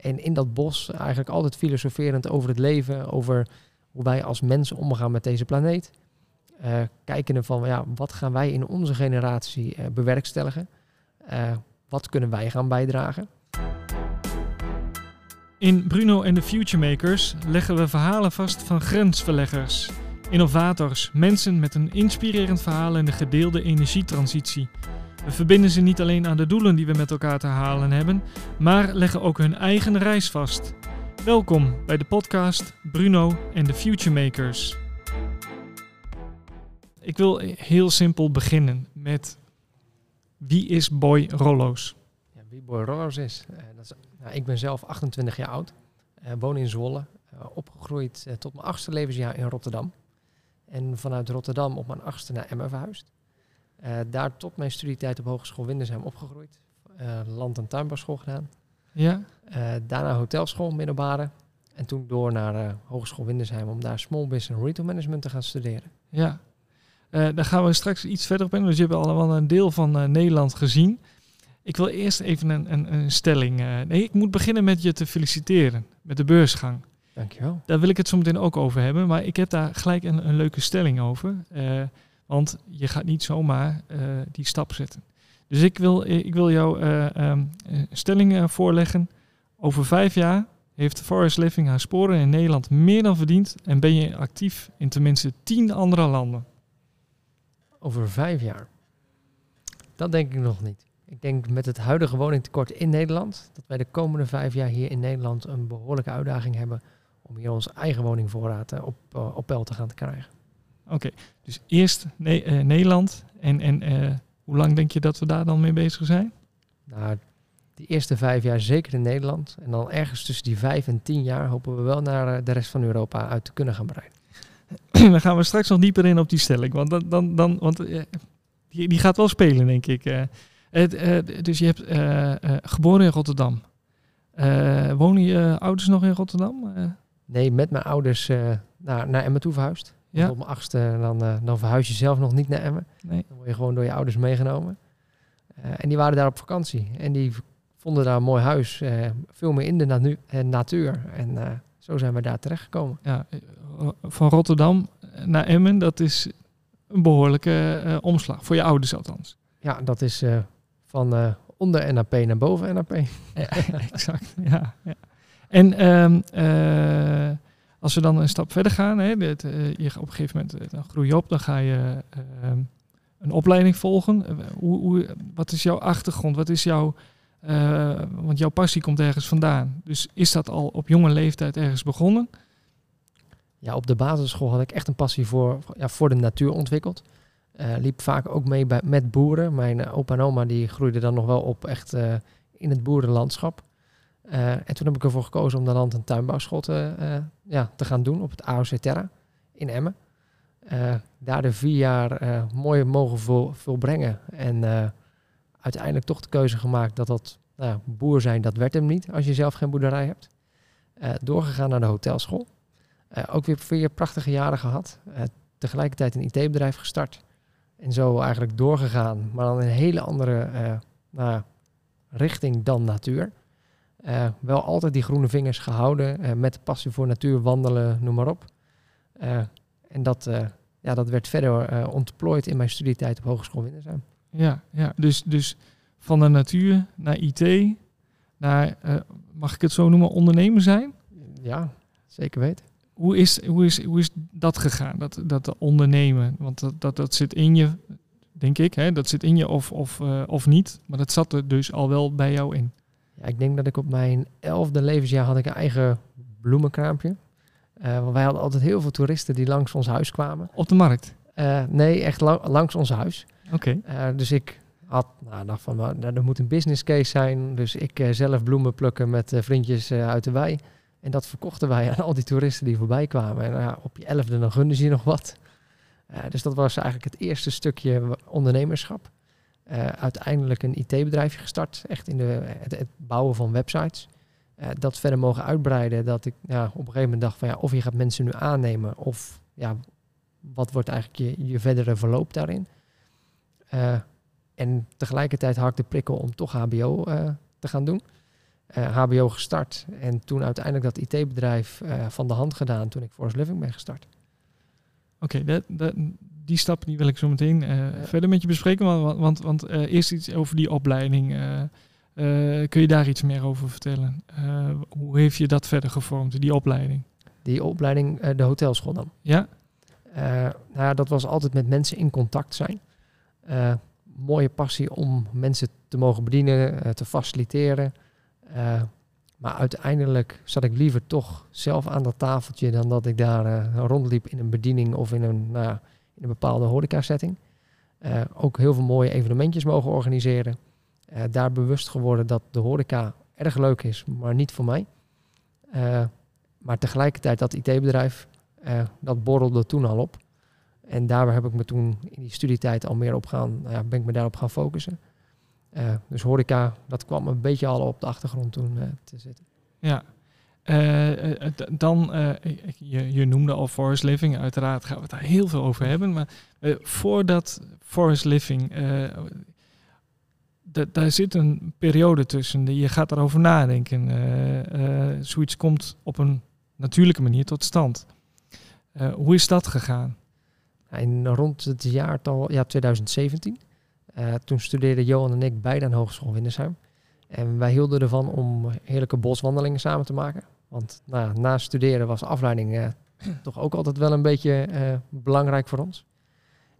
En in dat bos eigenlijk altijd filosoferend over het leven, over hoe wij als mensen omgaan met deze planeet. Uh, kijkende van ja, wat gaan wij in onze generatie uh, bewerkstelligen? Uh, wat kunnen wij gaan bijdragen? In Bruno en de Futuremakers leggen we verhalen vast van grensverleggers, innovators, mensen met een inspirerend verhaal in de gedeelde energietransitie. We verbinden ze niet alleen aan de doelen die we met elkaar te halen hebben, maar leggen ook hun eigen reis vast. Welkom bij de podcast Bruno en de Futuremakers. Ik wil heel simpel beginnen met wie is Boy Rollo's? Ja, wie Boy Rollo's is? Uh, dat is nou, ik ben zelf 28 jaar oud, uh, woon in Zwolle, uh, opgegroeid tot mijn achtste levensjaar in Rotterdam. En vanuit Rotterdam op mijn achtste naar Emmen verhuisd. Daar tot mijn studietijd op Hogeschool Windersheim opgegroeid. land- en tuinbouwschool gedaan. Ja. daarna hotelschool, middelbare. En toen door naar Hogeschool Windersheim om daar Small Business en Retail Management te gaan studeren. Ja, uh, daar gaan we straks iets verder op in. Dus je hebt al een deel van uh, Nederland gezien. Ik wil eerst even een, een, een stelling. Uh, nee, ik moet beginnen met je te feliciteren met de beursgang. Dankjewel. Daar wil ik het zo meteen ook over hebben. Maar ik heb daar gelijk een, een leuke stelling over. Want je gaat niet zomaar die stap zetten. Dus ik wil, ik wil jou um, een stelling voorleggen. Over vijf jaar heeft Forest Living haar sporen in Nederland meer dan verdiend. En ben je actief in tenminste tien andere landen over vijf jaar? Dat denk ik nog niet. Ik denk met het huidige woningtekort in Nederland, dat wij de komende vijf jaar hier in Nederland een behoorlijke uitdaging hebben om hier onze eigen woningvoorraad op, op peil te gaan te krijgen. Oké, dus eerst ne uh, Nederland en, en hoe lang denk je dat we daar dan mee bezig zijn? Nou, de eerste vijf jaar zeker in Nederland. En dan ergens tussen die vijf en tien jaar hopen we wel naar de rest van Europa uit te kunnen gaan breiden. dan gaan we straks nog dieper in op die stelling. Want, dan, dan, dan, want die, die gaat wel spelen, denk ik. Het, dus je hebt geboren in Rotterdam. wonen je ouders nog in Rotterdam? Nee, met mijn ouders naar, naar Emmen toe verhuisd. Ja? Op mijn achtste, dan, dan verhuis je zelf nog niet naar Emmen. Nee. Dan word je gewoon door je ouders meegenomen. en die waren daar op vakantie. En die vonden daar een mooi huis. veel meer in de natu natuur. En zo zijn we daar terechtgekomen. Ja, van Rotterdam naar Emmen, dat is een behoorlijke omslag. Voor je ouders althans. Ja, dat is van onder NAP naar boven NAP. Ja, exact, ja. ja. En um, als we dan een stap verder gaan, hè, dit, je, op een gegeven moment dan groei je op, dan ga je ehm, een opleiding volgen. Hoe, hoe, wat is jouw achtergrond? Wat is jouw want jouw passie komt ergens vandaan. Dus is dat al op jonge leeftijd ergens begonnen? Ja, op de basisschool had ik echt een passie voor, ja, voor de natuur ontwikkeld. Liep vaak ook mee bij, met boeren. Mijn opa en oma die groeiden dan nog wel op echt in het boerenlandschap. En toen heb ik ervoor gekozen om de land- en tuinbouwschool te, ja, te gaan doen op het AOC Terra in Emmen. daar de vier jaar mooi mogen vol, volbrengen. En uiteindelijk toch de keuze gemaakt dat dat nou, boer zijn, dat werd hem niet als je zelf geen boerderij hebt. Doorgegaan naar de hotelschool. Ook weer vier prachtige jaren gehad. Tegelijkertijd een IT-bedrijf gestart. En zo eigenlijk doorgegaan, maar dan een hele andere nou, richting dan natuur. Wel altijd die groene vingers gehouden, met de passie voor natuur, wandelen, noem maar op. en dat, ja, dat werd verder ontplooid in mijn studietijd op Hogeschool Windersheim. Ja, ja. Dus, dus van de natuur naar IT, naar, mag ik het zo noemen, ondernemer zijn? Ja, zeker weten. Hoe is, hoe is, hoe is dat gegaan, dat, dat ondernemen? Want dat, dat, dat zit in je, denk ik, hè? dat zit in je of, of, of niet. Maar dat zat er dus al wel bij jou in. Ja, ik denk dat ik op mijn elfde levensjaar had ik een eigen bloemenkraampje. Uh, want wij hadden altijd heel veel toeristen die langs ons huis kwamen. Op de markt? nee, echt la langs ons huis. Oké. Okay. Uh, dus ik had, nou, dacht van, nou, er moet een business case zijn. Dus ik zelf bloemen plukken met vriendjes uit de wei. En dat verkochten wij aan al die toeristen die voorbij kwamen. En nou op je elfde dan gunden ze je nog wat. dus dat was eigenlijk het eerste stukje ondernemerschap. Uiteindelijk een IT-bedrijfje gestart. Echt in de, het, bouwen van websites. dat verder mogen uitbreiden. Dat ik ja, op een gegeven moment dacht van ja, of je gaat mensen nu aannemen. Of ja, wat wordt eigenlijk je, je verdere verloop daarin. Uh, en tegelijkertijd had ik de prikkel om toch HBO te gaan doen. HBO gestart. En toen uiteindelijk dat IT-bedrijf van de hand gedaan toen ik Forest Living ben gestart. Oké, dat, die stap die wil ik zo meteen verder met je bespreken. Want, want, want eerst iets over die opleiding. kun je daar iets meer over vertellen? hoe heeft je dat verder gevormd, die opleiding? Die opleiding, de hotelschool dan? Ja. nou ja, dat was altijd met mensen in contact zijn mooie passie om mensen te mogen bedienen, te faciliteren. Maar uiteindelijk zat ik liever toch zelf aan dat tafeltje dan dat ik daar uh, rondliep in een bediening of in een, nou, in een bepaalde horeca-setting. ook heel veel mooie evenementjes mogen organiseren. daar bewust geworden dat de horeca erg leuk is, maar niet voor mij. maar tegelijkertijd dat IT-bedrijf, dat borrelde toen al op. En daar heb ik me toen in die studietijd al meer op gaan, nou ja, ben ik me daarop gaan focussen. Uh, dus horeca, dat kwam een beetje al op de achtergrond toen uh, te zitten. Ja, uh, dan, je, je, noemde al Forest Living, uiteraard gaan we het daar heel veel over hebben. Maar voordat Forest Living, daar zit een periode tussen. Je gaat erover nadenken. zoiets komt op een natuurlijke manier tot stand. hoe is dat gegaan? In rond het jaartal ja, 2017. Uh, eh, toen studeerden Johan en ik beide aan Hogeschool Windersheim. En wij hielden ervan om heerlijke boswandelingen samen te maken. Want nou, na studeren was afleiding uh, toch ook altijd wel een beetje uh, belangrijk voor ons.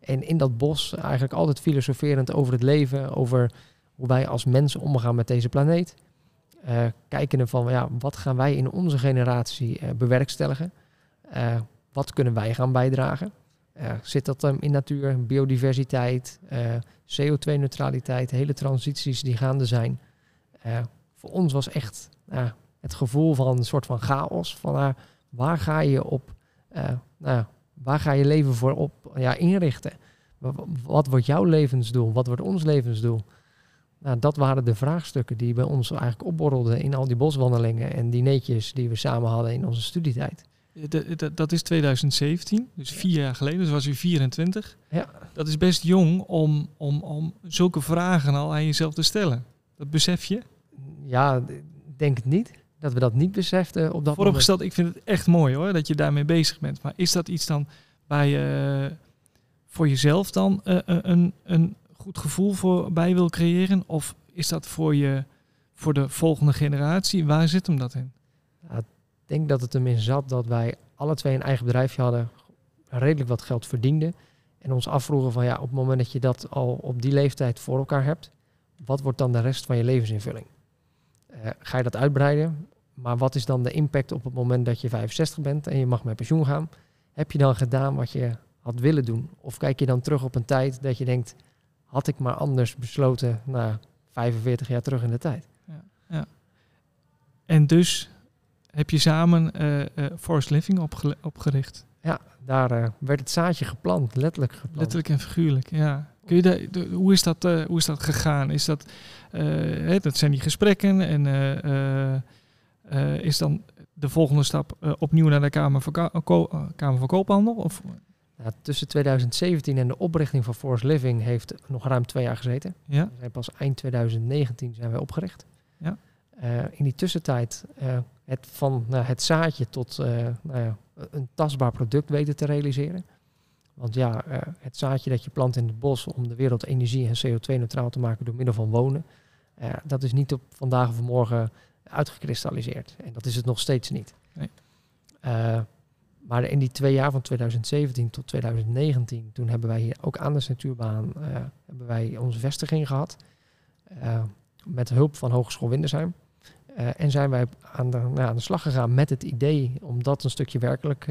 En in dat bos eigenlijk altijd filosoferend over het leven, over hoe wij als mensen omgaan met deze planeet. Uh, kijken van ja, wat gaan wij in onze generatie bewerkstelligen? wat kunnen wij gaan bijdragen? Zit dat in natuur, biodiversiteit, uh, CO2-neutraliteit, hele transities die gaande zijn. Uh, voor ons was echt het gevoel van een soort van chaos. Van waar ga je op, nou, waar ga je leven voor op ja, inrichten? Wat wordt jouw levensdoel? Wat wordt ons levensdoel? Nou, dat waren de vraagstukken die bij ons eigenlijk opborrelden in al die boswandelingen en dineetjes die we samen hadden in onze studietijd. De, dat is 2017, dus vier jaar geleden, dus was u 24. Ja. Dat is best jong om, om, om zulke vragen al aan jezelf te stellen. Dat besef je? Ja, denk het niet. Dat we dat niet beseften op dat Vooropgesteld, ik vind het echt mooi hoor, dat je daarmee bezig bent. Maar is dat iets dan bij je uh, voor jezelf dan uh, een, een goed gevoel voor bij wil creëren? Of is dat voor, je, voor de volgende generatie? Waar zit hem dat in? denk dat het in zat dat wij alle twee een eigen bedrijfje hadden, redelijk wat geld verdienden. En ons afvroegen van ja, op het moment dat je dat al op die leeftijd voor elkaar hebt, wat wordt dan de rest van je levensinvulling? Uh, ga je dat uitbreiden? Maar wat is dan de impact op het moment dat je 65 bent en je mag met pensioen gaan? Heb je dan gedaan wat je had willen doen? Of kijk je dan terug op een tijd dat je denkt, had ik maar anders besloten na 45 jaar terug in de tijd? Ja, ja. En dus heb je samen uh, Forest Living opgericht. Ja, daar werd het zaadje geplant, letterlijk geplant. Letterlijk en figuurlijk, ja. Kun je de, de, hoe, is dat, hoe is dat gegaan? Is dat, hè, dat zijn die gesprekken en is dan de volgende stap opnieuw naar de Kamer van, Kamer van Koophandel? Of? Ja, tussen 2017 en de oprichting van Forest Living heeft nog ruim twee jaar gezeten. Ja. We zijn pas eind 2019 zijn wij opgericht. Ja. in die tussentijd het van het zaadje tot uh, nou ja, een tastbaar product weten te realiseren. Want ja, uh, het zaadje dat je plant in het bos om de wereld energie en CO2-neutraal te maken door middel van wonen, uh, dat is niet op vandaag of morgen uitgekristalliseerd. En dat is het nog steeds niet. Nee. maar in die twee jaar van 2017 tot 2019, toen hebben wij hier ook aan de Natuurbaan hebben wij onze vestiging gehad. met hulp van Hogeschool Windersheim. En zijn wij aan de, nou, aan de slag gegaan met het idee om dat een stukje werkelijk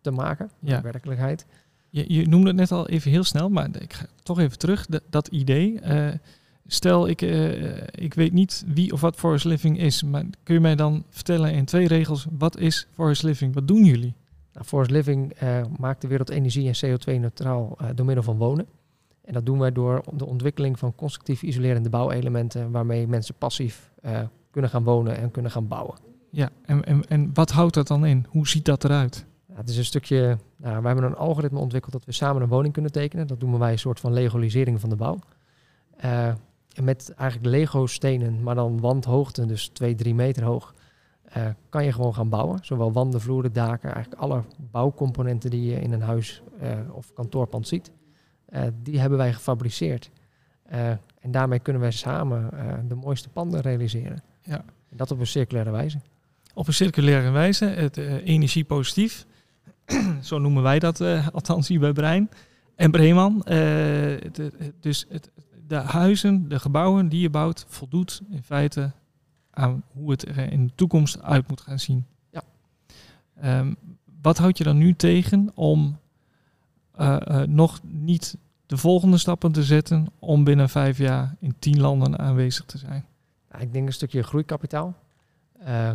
te maken, ja. werkelijkheid. Je, je, noemde het net al even heel snel, maar ik ga toch even terug. Dat idee. Uh, stel, ik, ik weet niet wie of wat Forest Living is, maar kun je mij dan vertellen in twee regels, wat is Forest Living? Wat doen jullie? Nou, Forest Living maakt de wereld energie- en CO2-neutraal door middel van wonen. En dat doen wij door de ontwikkeling van constructief isolerende bouwelementen, waarmee mensen passief kunnen gaan wonen en kunnen gaan bouwen. Ja, en, en, en wat houdt dat dan in? Hoe ziet dat eruit? Het is een stukje, nou, we hebben een algoritme ontwikkeld dat we samen een woning kunnen tekenen. Dat doen wij een soort van legalisering van de bouw. Uh, en met eigenlijk Lego stenen, maar dan wandhoogte, dus 2, 3 meter hoog, uh, kan je gewoon gaan bouwen. Zowel wanden, vloeren, daken, eigenlijk alle bouwcomponenten die je in een huis uh, of kantoorpand ziet, die hebben wij gefabriceerd. en daarmee kunnen wij samen de mooiste panden realiseren. Ja. En dat op een circulaire wijze. Op een circulaire wijze, het energiepositief. Zo noemen wij dat althans hier bij Brein. En Breeman. dus het, de huizen, de gebouwen die je bouwt, voldoet in feite aan hoe het er in de toekomst uit moet gaan zien. Ja. Um, wat houd je dan nu tegen om uh, uh, nog niet de volgende stappen te zetten om binnen vijf jaar in tien landen aanwezig te zijn? Nou, ik denk een stukje groeikapitaal. Uh,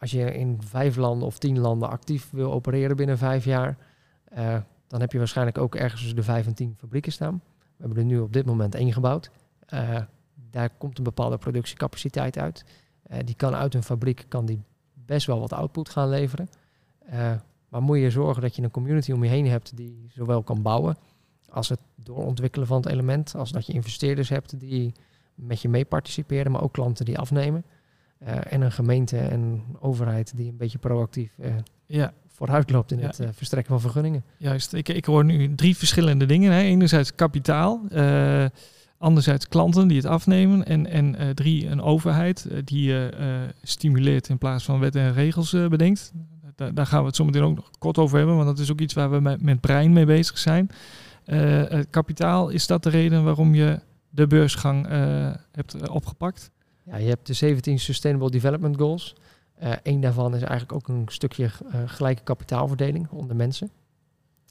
als je in vijf landen of tien landen actief wil opereren binnen vijf jaar, dan heb je waarschijnlijk ook ergens tussen de vijf en tien fabrieken staan. We hebben er nu op dit moment één gebouwd. Uh, daar komt een bepaalde productiecapaciteit uit. Uh, die kan uit een fabriek kan die best wel wat output gaan leveren. Maar moet je zorgen dat je een community om je heen hebt die zowel kan bouwen als het doorontwikkelen van het element, als dat je investeerders hebt die met je mee participeren, maar ook klanten die afnemen. Uh, en een gemeente en overheid die een beetje proactief ja vooruit loopt in het uh, verstrekken van vergunningen. Juist, ik, ik hoor nu drie verschillende dingen. Hè. Enerzijds kapitaal, uh, anderzijds klanten die het afnemen en, en uh, drie een overheid die je stimuleert in plaats van wet en regels bedenkt. Daar, daar, gaan we het zo meteen ook nog kort over hebben, want dat is ook iets waar we met, met brein mee bezig zijn. kapitaal, is dat de reden waarom je de beursgang hebt opgepakt? Je hebt de 17 Sustainable Development Goals. Uh, een daarvan is eigenlijk ook een stukje uh, gelijke kapitaalverdeling onder mensen.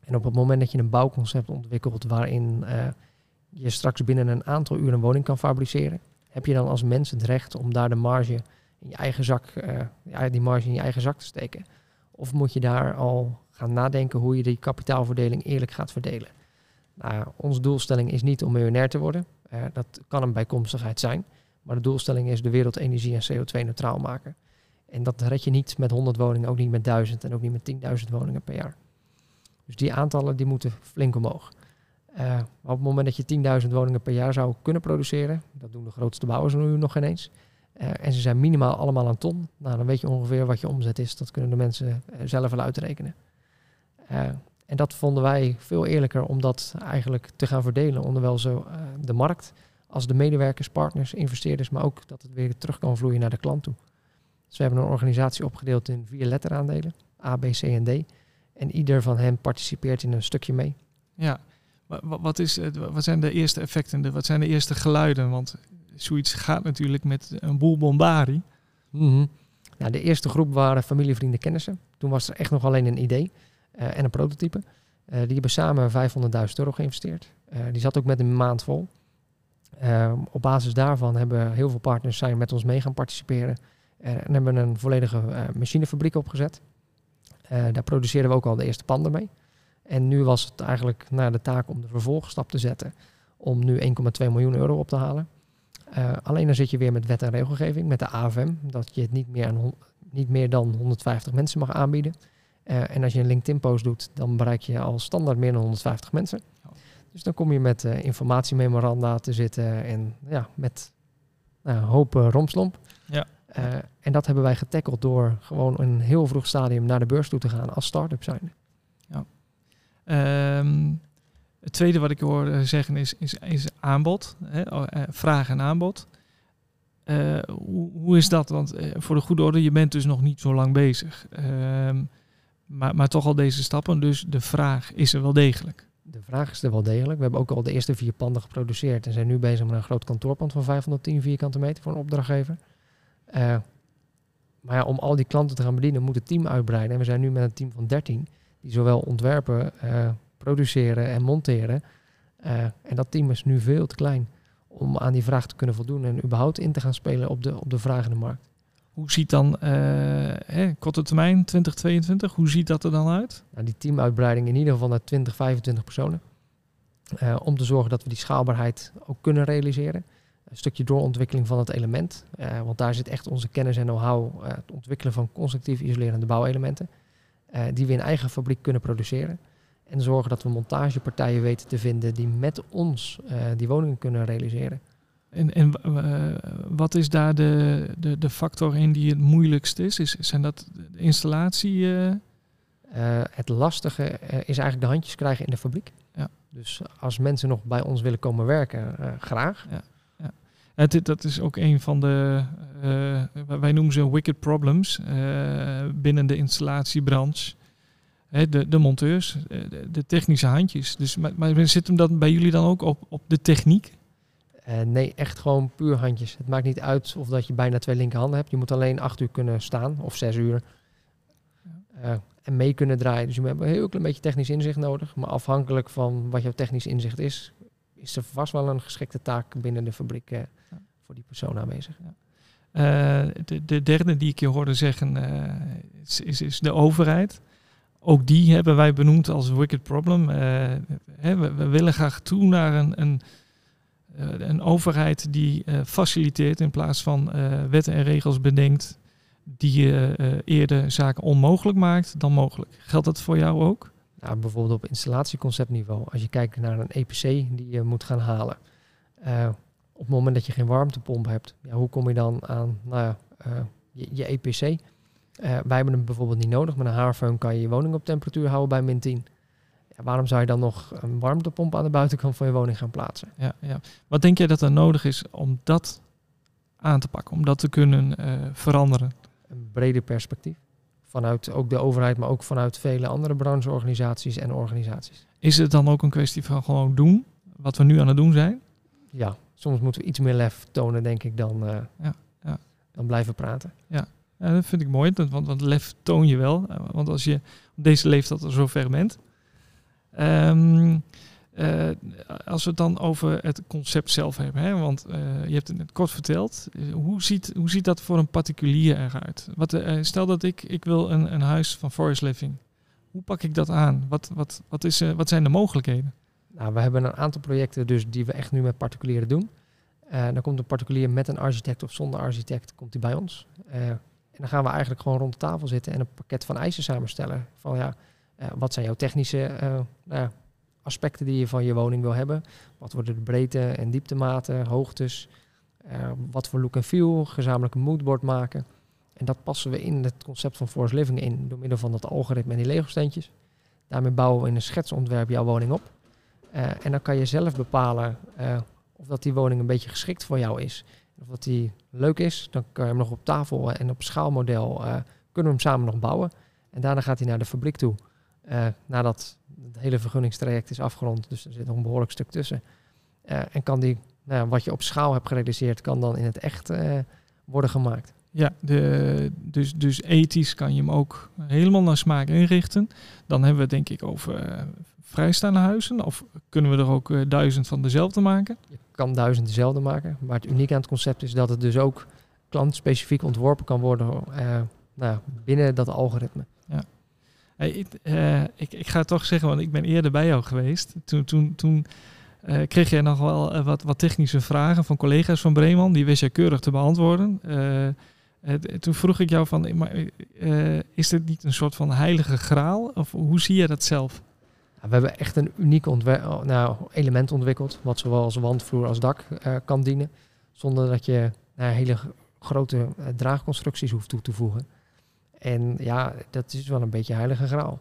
En op het moment dat je een bouwconcept ontwikkelt waarin uh, je straks binnen een aantal uur een woning kan fabriceren, heb je dan als mens het recht om daar de marge in je eigen zak, die marge in je eigen zak te steken? Of moet je daar al gaan nadenken hoe je die kapitaalverdeling eerlijk gaat verdelen? Nou, onze doelstelling is niet om miljonair te worden. dat kan een bijkomstigheid zijn. Maar de doelstelling is de wereld energie- en CO2-neutraal maken. En dat red je niet met 100 woningen, ook niet met 1000 en ook niet met 10.000 woningen per jaar. Dus die aantallen die moeten flink omhoog. Uh, op het moment dat je 10.000 woningen per jaar zou kunnen produceren, dat doen de grootste bouwers nu nog geen eens, uh, en ze zijn minimaal allemaal een ton, nou, dan weet je ongeveer wat je omzet is. Dat kunnen de mensen uh, zelf wel uitrekenen. en dat vonden wij veel eerlijker om dat eigenlijk te gaan verdelen onder wel zo de markt als de medewerkers, partners, investeerders, maar ook dat het weer terug kan vloeien naar de klant toe. Dus we hebben een organisatie opgedeeld in vier letteraandelen, A, B, C en D. En ieder van hen participeert in een stukje mee. Ja, wat, is, wat zijn de eerste effecten, wat zijn de eerste geluiden? Want zoiets gaat natuurlijk met een boel bombardie. Mm nou, de eerste groep waren familie, vrienden, kennissen. Toen was er echt nog alleen een idee uh, en een prototype. Uh, die hebben samen 500.000 euro geïnvesteerd. Uh, die zat ook met een maand vol. op basis daarvan hebben heel veel partners zijn met ons mee gaan participeren. Eh, en hebben een volledige eh, machinefabriek opgezet. Eh, daar produceren we ook al de eerste panden mee. En nu was het eigenlijk naar de taak om de vervolgstap te zetten om nu 1,2 miljoen euro op te halen. Alleen dan zit je weer met wet en regelgeving, met de AFM, dat je het niet meer, aan niet meer dan 150 mensen mag aanbieden. En als je een LinkedIn-post doet, dan bereik je al standaard meer dan 150 mensen. Dus dan kom je met uh, informatiememoranda te zitten en ja, met nou, een hoop romslomp. Ja. Uh, en dat hebben wij getackeld door gewoon een heel vroeg stadium naar de beurs toe te gaan als start-up zijn. Ja. Um, het tweede wat ik hoor eh, zeggen is, is, is aanbod, hè? Oh, eh, vraag en aanbod. Uh, hoe, hoe, is dat? Want voor de goede orde, je bent dus nog niet zo lang bezig. Um, maar, maar toch al deze stappen, dus de vraag is er wel degelijk. De vraag is er wel degelijk. We hebben ook al de eerste vier panden geproduceerd en zijn nu bezig met een groot kantoorpand van 510 vierkante meter voor een opdrachtgever. Uh, maar ja, om al die klanten te gaan bedienen, moet het team uitbreiden. En we zijn nu met een team van 13, die zowel ontwerpen, uh, produceren en monteren. Uh, en dat team is nu veel te klein om aan die vraag te kunnen voldoen en überhaupt in te gaan spelen op de, op de vraag in de markt. Hoe ziet dan hè, korte termijn 2022, hoe ziet dat er dan uit? Nou, die teamuitbreiding in ieder geval naar 20, 25 personen. om te zorgen dat we die schaalbaarheid ook kunnen realiseren een stukje doorontwikkeling van het element. Uh, want daar zit echt onze kennis en know-how, het ontwikkelen van constructief isolerende bouwelementen, die we in eigen fabriek kunnen produceren. En zorgen dat we montagepartijen weten te vinden die met ons die woningen kunnen realiseren. En, en uh, wat is daar de, de, de factor in die het moeilijkst is? is zijn dat de installatie? Uh... het lastige is eigenlijk de handjes krijgen in de fabriek. Ja. Dus als mensen nog bij ons willen komen werken, graag. Ja. Ja. Het, dat is ook een van de, wij noemen ze wicked problems binnen de installatiebranche. de, de monteurs, de, de, technische handjes. Dus, maar, maar zit hem dat bij jullie dan ook op, op de techniek? Uh, nee, echt gewoon puur handjes. Het maakt niet uit of dat je bijna twee linkerhanden hebt. Je moet alleen acht uur kunnen staan of zes uur. Uh, en mee kunnen draaien. Dus je hebt een heel klein beetje technisch inzicht nodig. Maar afhankelijk van wat jouw technisch inzicht is, is er vast wel een geschikte taak binnen de fabriek uh, voor die persoon aanwezig. Ja. De, de, derde die ik je hoorde zeggen is, is, is, de overheid. Ook die hebben wij benoemd als wicked problem. Hè, we, we, willen graag toe naar een, een eh, een overheid die eh, faciliteert in plaats van eh, wetten en regels bedenkt die eerder zaken onmogelijk maakt dan mogelijk. Geldt dat voor jou ook? Nou, bijvoorbeeld op installatieconceptniveau. Als je kijkt naar een EPC die je moet gaan halen. op het moment dat je geen warmtepomp hebt, ja, hoe kom je dan aan nou ja, je, je, EPC? wij hebben hem bijvoorbeeld niet nodig. Met een haarfeun kan je je woning op temperatuur houden bij min 10 waarom zou je dan nog een warmtepomp aan de buitenkant van je woning gaan plaatsen? Ja, ja. Wat denk jij dat er nodig is om dat aan te pakken, om dat te kunnen uh, veranderen? Een breder perspectief. Vanuit ook de overheid, maar ook vanuit vele andere brancheorganisaties en organisaties. Is het dan ook een kwestie van gewoon doen wat we nu aan het doen zijn? Ja, soms moeten we iets meer lef tonen, denk ik, dan, uh, ja, ja. dan blijven praten. Ja. ja, dat vind ik mooi, want, want lef toon je wel. Want als je op deze leeftijd al zo ver bent, Um, uh, als we het dan over het concept zelf hebben, hè, want uh, je hebt het kort verteld. Hoe ziet, hoe ziet dat voor een particulier eruit? Wat, uh, stel dat ik, ik wil een, een huis van forest living. Hoe pak ik dat aan? Wat, wat, wat, is, wat zijn de mogelijkheden? Nou, we hebben een aantal projecten dus die we echt nu met particulieren doen. dan komt een particulier met een architect of zonder architect komt hij bij ons. en dan gaan we eigenlijk gewoon rond de tafel zitten en een pakket van eisen samenstellen. Van ja, wat zijn jouw technische uh, aspecten die je van je woning wil hebben? Wat worden de breedte en dieptematen, hoogtes? Uh, wat voor look en feel? Gezamenlijk een moodboard maken. En dat passen we in het concept van Forest Living in door middel van dat algoritme en die Lego-steentjes. Daarmee bouwen we in een schetsontwerp jouw woning op. en dan kan je zelf bepalen of dat die woning een beetje geschikt voor jou is. Of dat die leuk is, dan kan je hem nog op tafel en op schaalmodel kunnen we hem samen nog bouwen. En daarna gaat hij naar de fabriek toe. Uh, nadat het hele vergunningstraject is afgerond, dus er zit nog een behoorlijk stuk tussen. Uh, en kan die, nou, wat je op schaal hebt gerealiseerd, kan dan in het echt uh, worden gemaakt. Ja, de, dus, dus ethisch kan je hem ook helemaal naar smaak inrichten. Dan hebben we het denk ik over vrijstaande huizen. Of kunnen we er ook duizend van dezelfde maken? Je kan duizend dezelfde maken. Maar het uniek aan het concept is dat het dus ook klantspecifiek ontworpen kan worden nou, binnen dat algoritme. Ja. Hey, ik, uh, ik, ik, ga toch zeggen, want ik ben eerder bij jou geweest. Toen, toen, toen uh, kreeg jij nog wel uh, wat, wat technische vragen van collega's van Breeman. Die wist jij keurig te beantwoorden. toen vroeg ik jou van, is dit niet een soort van heilige graal? Of hoe zie je dat zelf? We hebben echt een uniek nou, element ontwikkeld. Wat zowel als wandvloer als dak kan dienen. Zonder dat je hele grote draagconstructies hoeft toe te voegen. En ja, dat is wel een beetje heilige graal.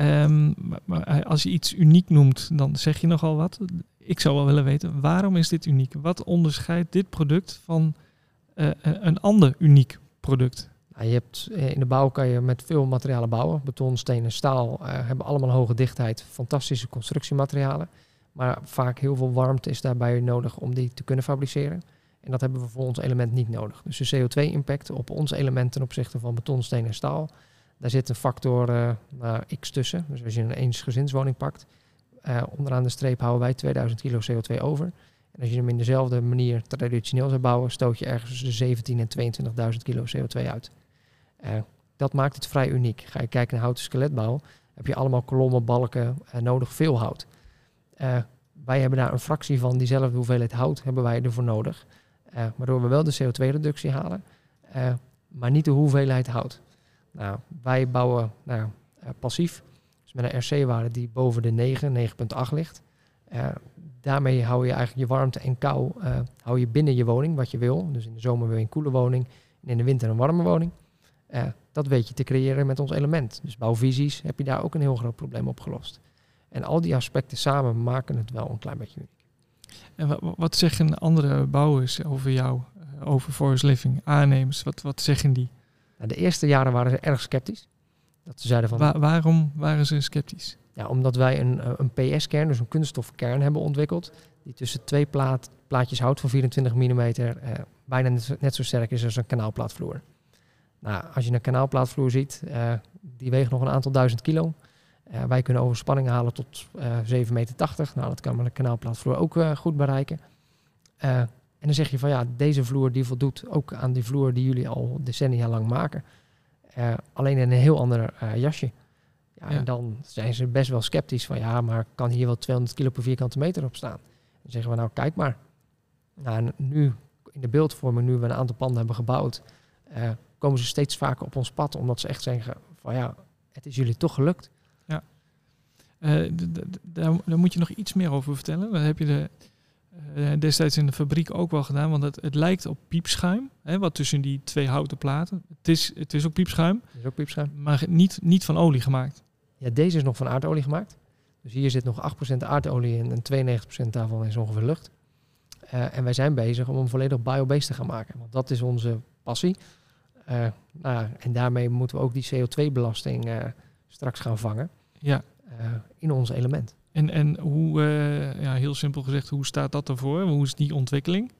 Um, maar, als je iets uniek noemt, dan zeg je nogal wat. Ik zou wel willen weten, waarom is dit uniek? Wat onderscheidt dit product van uh, een ander uniek product? Nou, je hebt, eh, in de bouw kan je met veel materialen bouwen. Beton, steen en staal uh, hebben allemaal hoge dichtheid. Fantastische constructiematerialen. Maar vaak heel veel warmte is daarbij nodig om die te kunnen fabriceren. En dat hebben we voor ons element niet nodig. Dus de CO2-impact op ons element ten opzichte van beton, steen en staal, daar zit een factor uh, x tussen. Dus als je een eensgezinswoning pakt, uh, onderaan de streep houden wij 2000 kilo CO2 over. En als je hem in dezelfde manier traditioneel zou bouwen, stoot je ergens tussen de 17 en 22.000 kilo CO2 uit. Uh, dat maakt het vrij uniek. Ga je kijken naar houten skeletbouw, heb je allemaal kolommen, balken, nodig veel hout. wij hebben daar een fractie van diezelfde hoeveelheid hout hebben wij ervoor nodig. Uh, waardoor we wel de CO2-reductie halen, uh, maar niet de hoeveelheid hout. Nou, wij bouwen nou, uh, passief, dus met een RC-waarde die boven de 9, 9,8 ligt. daarmee hou je eigenlijk je warmte en kou hou je binnen je woning, wat je wil. Dus in de zomer wil je een koele woning en in de winter een warme woning. Dat weet je te creëren met ons element. Dus bouwvisies heb je daar ook een heel groot probleem opgelost. En al die aspecten samen maken het wel een klein beetje uniek. En wat zeggen andere bouwers over jou, uh, over Forest Living, aannemers? Wat, wat zeggen die? Nou, de eerste jaren waren ze erg sceptisch. Dat ze zeiden van, Wa waarom waren ze sceptisch? Ja, omdat wij een, eh, een PS-kern, dus een kunststofkern hebben ontwikkeld. Die tussen twee plaat, plaatjes hout van 24 mm uh, bijna net zo, net zo, sterk is als een kanaalplaatvloer. Nou, als je een kanaalplaatvloer ziet, uh, die weegt nog een aantal duizend kilo. Uh, wij kunnen overspanning halen tot uh, 7,80 meter. Nou, dat kan met een kanaalplaatvloer ook goed bereiken. en dan zeg je van ja, deze vloer die voldoet ook aan die vloer die jullie al decennia lang maken. alleen in een heel ander jasje. Ja, En dan zijn ze best wel sceptisch van ja, maar kan hier wel 200 kilo per vierkante meter op staan? Dan zeggen we nou, kijk maar. Nou, nu in de beeldvorming, nu we een aantal panden hebben gebouwd, komen ze steeds vaker op ons pad, omdat ze echt zeggen van ja, het is jullie toch gelukt. Uh, daar, daar moet je nog iets meer over vertellen. Dat heb je de, uh, destijds in de fabriek ook wel gedaan, want het, het lijkt op piepschuim, hè, wat tussen die twee houten platen. Het is, het is ook piepschuim. Het is ook piepschuim. Maar niet, niet van olie gemaakt. Ja, deze is nog van aardolie gemaakt. Dus hier zit nog 8% aardolie in en 92% daarvan is ongeveer lucht. Uh, en wij zijn bezig om hem volledig biobased te gaan maken. Want dat is onze passie. Uh, nou ja, en daarmee moeten we ook die CO2-belasting uh, straks gaan vangen. Ja. In ons element. En, en hoe, ja, heel simpel gezegd, hoe staat dat ervoor? Hoe is die ontwikkeling?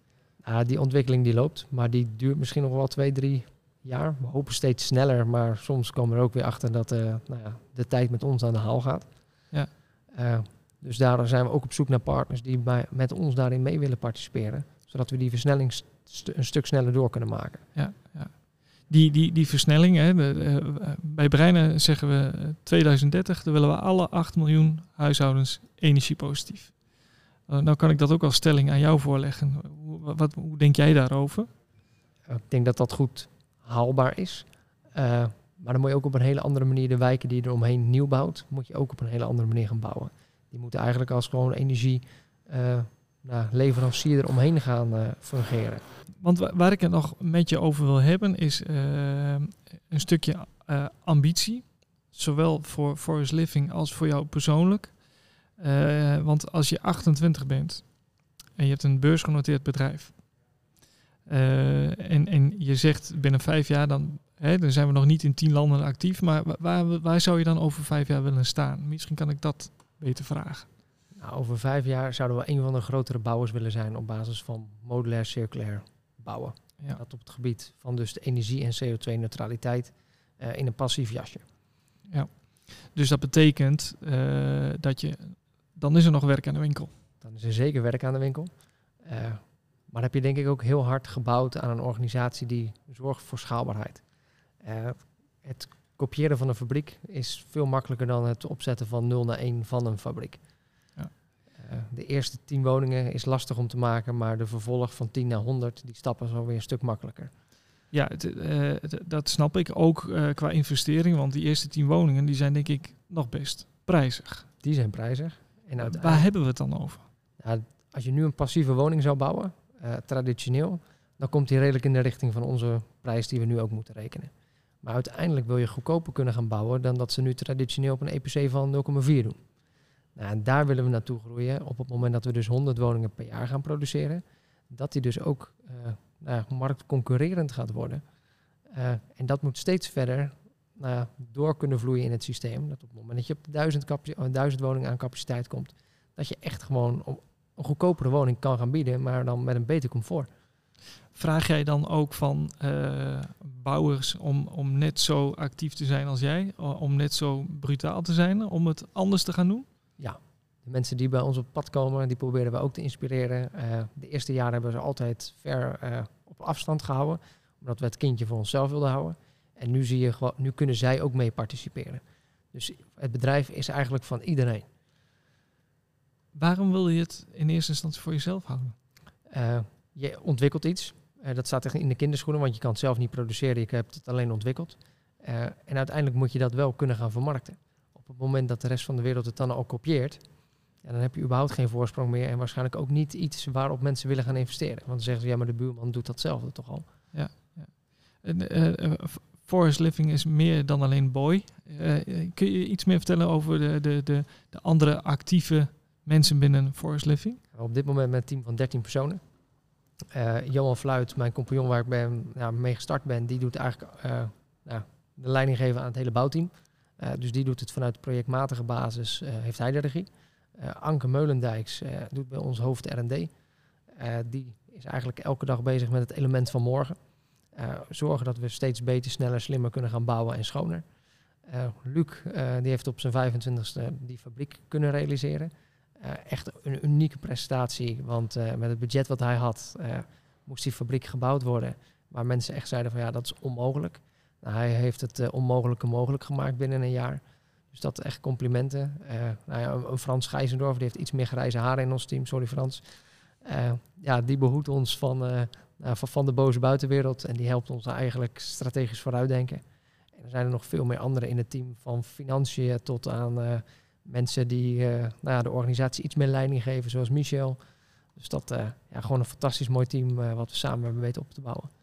Nou, die ontwikkeling die loopt, maar die duurt misschien nog wel twee, drie jaar. We hopen steeds sneller, maar soms komen we er ook weer achter dat uh, nou ja, de tijd met ons aan de haal gaat. Ja. Dus daar zijn we ook op zoek naar partners die bij, met ons daarin mee willen participeren. Zodat we die versnelling st een stuk sneller door kunnen maken. Ja, ja. Die, die, die versnelling, hè, de, uh, bij Breinen zeggen we 2030, dan willen we alle 8 miljoen huishoudens energiepositief. nou kan ik dat ook als stelling aan jou voorleggen. Hoe, wat, hoe denk jij daarover? Ik denk dat dat goed haalbaar is. Maar dan moet je ook op een hele andere manier de wijken die je eromheen nieuw bouwt, moet je ook op een hele andere manier gaan bouwen. Die moeten eigenlijk als gewoon energie nou, leverancier eromheen gaan uh, fungeren. Want waar ik het nog met je over wil hebben is een stukje ambitie. Zowel voor Forest Living als voor jou persoonlijk. want als je 28 bent en je hebt een beursgenoteerd bedrijf en, en je zegt binnen vijf jaar, dan, hè, dan zijn we nog niet in tien landen actief. Maar waar, waar zou je dan over vijf jaar willen staan? Misschien kan ik dat beter vragen. Nou, over vijf jaar zouden we een van de grotere bouwers willen zijn op basis van modulair circulair bouwen. Ja. Dat op het gebied van dus de energie- en CO2-neutraliteit uh, in een passief jasje. Ja, dus dat betekent uh, dat je, dan is er nog werk aan de winkel. Dan is er zeker werk aan de winkel. Maar heb je denk ik ook heel hard gebouwd aan een organisatie die zorgt voor schaalbaarheid. Het kopiëren van een fabriek is veel makkelijker dan het opzetten van 0 naar 1 van een fabriek. Uh, de eerste 10 woningen is lastig om te maken, maar de vervolg van 10 naar 100, die stappen is alweer een stuk makkelijker. Ja, het, uh, het, dat snap ik ook qua investering, want die eerste 10 woningen die zijn denk ik nog best prijzig. Die zijn prijzig. En Waar hebben we het dan over? Nou, als je nu een passieve woning zou bouwen, uh, traditioneel, dan komt die redelijk in de richting van onze prijs die we nu ook moeten rekenen. Maar uiteindelijk wil je goedkoper kunnen gaan bouwen dan dat ze nu traditioneel op een EPC van 0,4 doen. Nou, en daar willen we naartoe groeien op het moment dat we dus 100 woningen per jaar gaan produceren. Dat die dus ook uh, marktconcurrerend gaat worden. Uh, en dat moet steeds verder nou, door kunnen vloeien in het systeem. Dat op het moment dat je op 1000, 1000 woningen aan capaciteit komt, dat je echt gewoon een goedkopere woning kan gaan bieden, maar dan met een beter comfort. Vraag jij dan ook van bouwers om, om net zo actief te zijn als jij, om net zo brutaal te zijn, om het anders te gaan doen? Ja, de mensen die bij ons op pad komen, die proberen we ook te inspireren. Uh, de eerste jaren hebben we ze altijd ver uh, op afstand gehouden, omdat we het kindje voor onszelf wilden houden. En nu, zie je gewoon, nu kunnen zij ook mee participeren. Dus het bedrijf is eigenlijk van iedereen. Waarom wil je het in eerste instantie voor jezelf houden? Uh, je ontwikkelt iets. Uh, dat staat in de kinderschoenen, want je kan het zelf niet produceren. Je hebt het alleen ontwikkeld. Uh, en uiteindelijk moet je dat wel kunnen gaan vermarkten. Op het moment dat de rest van de wereld het dan al kopieert, ja, dan heb je überhaupt geen voorsprong meer. En waarschijnlijk ook niet iets waarop mensen willen gaan investeren. Want dan zeggen ze, ja, maar de buurman doet datzelfde toch al. En, eh, eh, forest living is meer dan alleen boy. Eh, kun je iets meer vertellen over de, de, de, de andere actieve mensen binnen forest living? Op dit moment met een team van 13 personen. Johan Fluit, mijn compagnon waar ik ben, ja, mee gestart ben, die doet eigenlijk nou, de leiding geven aan het hele bouwteam. Eh, dus die doet het vanuit projectmatige basis, eh, heeft hij de regie. Eh, Anke Meulendijks doet bij ons hoofd R&D. Die is eigenlijk elke dag bezig met het element van morgen. Zorgen dat we steeds beter, sneller, slimmer kunnen gaan bouwen en schoner. Luc die heeft op zijn 25e die fabriek kunnen realiseren. Echt een unieke prestatie, want met het budget wat hij had, moest die fabriek gebouwd worden. Waar mensen echt zeiden van ja, dat is onmogelijk. Hij heeft het eh, onmogelijke mogelijk gemaakt binnen een jaar. Dus dat echt complimenten. Eh, nou ja, een, Frans Gijzendorf, die heeft iets meer grijze haren in ons team. Sorry Frans. Eh, ja, die behoedt ons van, nou, van, van de boze buitenwereld. En die helpt ons eigenlijk strategisch vooruitdenken. En er zijn er nog veel meer anderen in het team. Van financiën tot aan mensen die nou ja, de organisatie iets meer leiding geven. Zoals Michel. Dus dat ja, gewoon een fantastisch mooi team wat we samen hebben weten op te bouwen.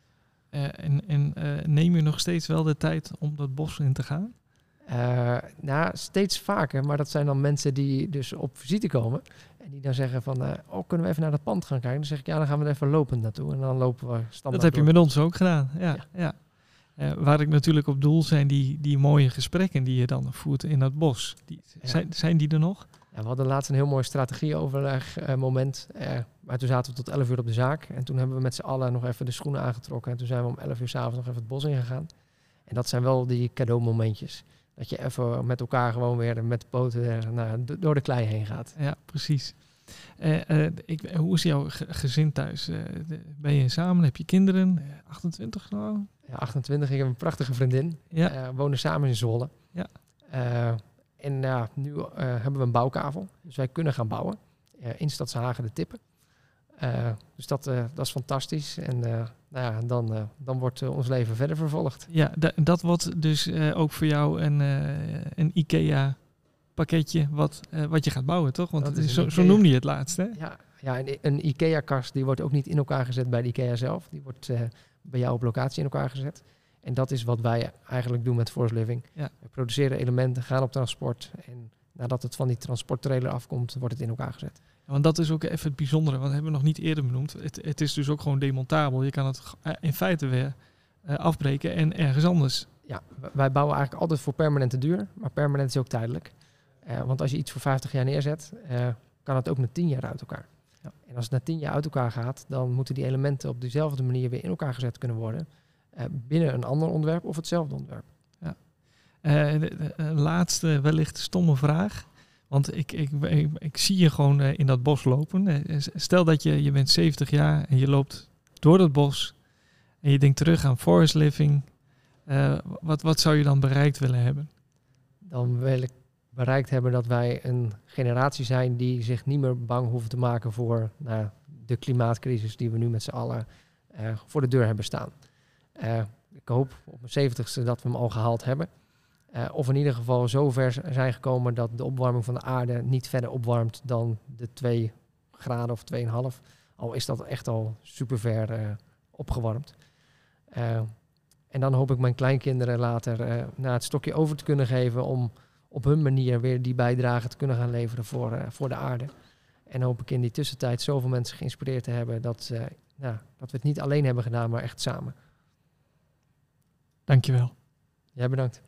Eh, en en eh, neem je nog steeds wel de tijd om dat bos in te gaan? Eh, nou, steeds vaker, maar dat zijn dan mensen die dus op visite komen. En die dan zeggen van, oh, kunnen we even naar dat pand gaan kijken? Dan zeg ik, ja, dan gaan we er even lopend naartoe. En dan lopen we standaard Dat heb je met ons ook gedaan. Ja, Ja. ja. Waar ik natuurlijk op doel zijn die, die mooie gesprekken die je dan voert in dat bos. Die, Ja. zijn, zijn die er nog? We hadden laatst een heel mooi strategieoverleg moment. eh, maar toen zaten we tot 11 uur op de zaak. En toen hebben we met z'n allen nog even de schoenen aangetrokken. En toen zijn we om 11 uur s'avonds nog even het bos ingegaan. En dat zijn wel die cadeaumomentjes. Dat je even met elkaar gewoon weer met de poten eh, nou, door de klei heen gaat. Ja, precies. Eh, ik, hoe is jouw ge- gezin thuis? Ben je samen? Heb je kinderen? Eh, 28 nou? Ja, 28, ik heb een prachtige vriendin. Ja. We wonen samen in Zwolle. Ja. Eh, en ja, nu eh, hebben we een bouwkavel. Dus wij kunnen gaan bouwen. eh, in Stadshagen de Tippen. Eh, dus dat, eh, dat is fantastisch. En eh, nou ja, dan, eh, dan wordt eh, ons leven verder vervolgd. Ja, da- dat wordt dus eh, ook voor jou een, eh, een IKEA pakketje wat, eh, wat je gaat bouwen, toch? Want Dat is een zo, zo noemde je het laatst, hè? Ja, ja en een IKEA-kast die wordt ook niet in elkaar gezet bij de IKEA zelf. Die wordt eh, bij jou op locatie in elkaar gezet. En dat is wat wij eigenlijk doen met Force Living. Ja. We produceren elementen, gaan op transport. En nadat het van die transporttrailer afkomt, wordt het in elkaar gezet. Want dat is ook even het bijzondere, want dat hebben we nog niet eerder benoemd. Het, het is dus ook gewoon demontabel. Je kan het eh, in feite weer eh, afbreken en ergens anders. Ja, wij bouwen eigenlijk altijd voor permanente duur, maar permanent is ook tijdelijk. Eh, want als je iets voor 50 jaar neerzet, kan het ook na 10 jaar uit elkaar. Ja. En als het na 10 jaar uit elkaar gaat, dan moeten die elementen op dezelfde manier weer in elkaar gezet kunnen worden. Eh, binnen een ander ontwerp of hetzelfde ontwerp. Eh, de- de- de laatste, wellicht stomme vraag. Want ik, ik, ik, ik zie je gewoon eh, in dat bos lopen. Stel dat je, je bent 70 jaar en je loopt door dat bos. En je denkt terug aan forest living. Wat, wat zou je dan bereikt willen hebben? Dan wil ik bereikt hebben dat wij een generatie zijn die zich niet meer bang hoeven te maken voor nou, de klimaatcrisis die we nu met z'n allen voor de deur hebben staan. Eh, ik hoop op mijn zeventigste dat we hem al gehaald hebben. Eh, of in ieder geval zo ver zijn gekomen dat de opwarming van de aarde niet verder opwarmt dan de 2 graden of 2,5. Al is dat echt al super ver eh, opgewarmd. En dan hoop ik mijn kleinkinderen later naar het stokje over te kunnen geven om op hun manier weer die bijdrage te kunnen gaan leveren voor, voor de aarde. En hoop ik in die tussentijd zoveel mensen geïnspireerd te hebben dat, ja, dat we het niet alleen hebben gedaan, maar echt samen. Dankjewel. Jij bedankt.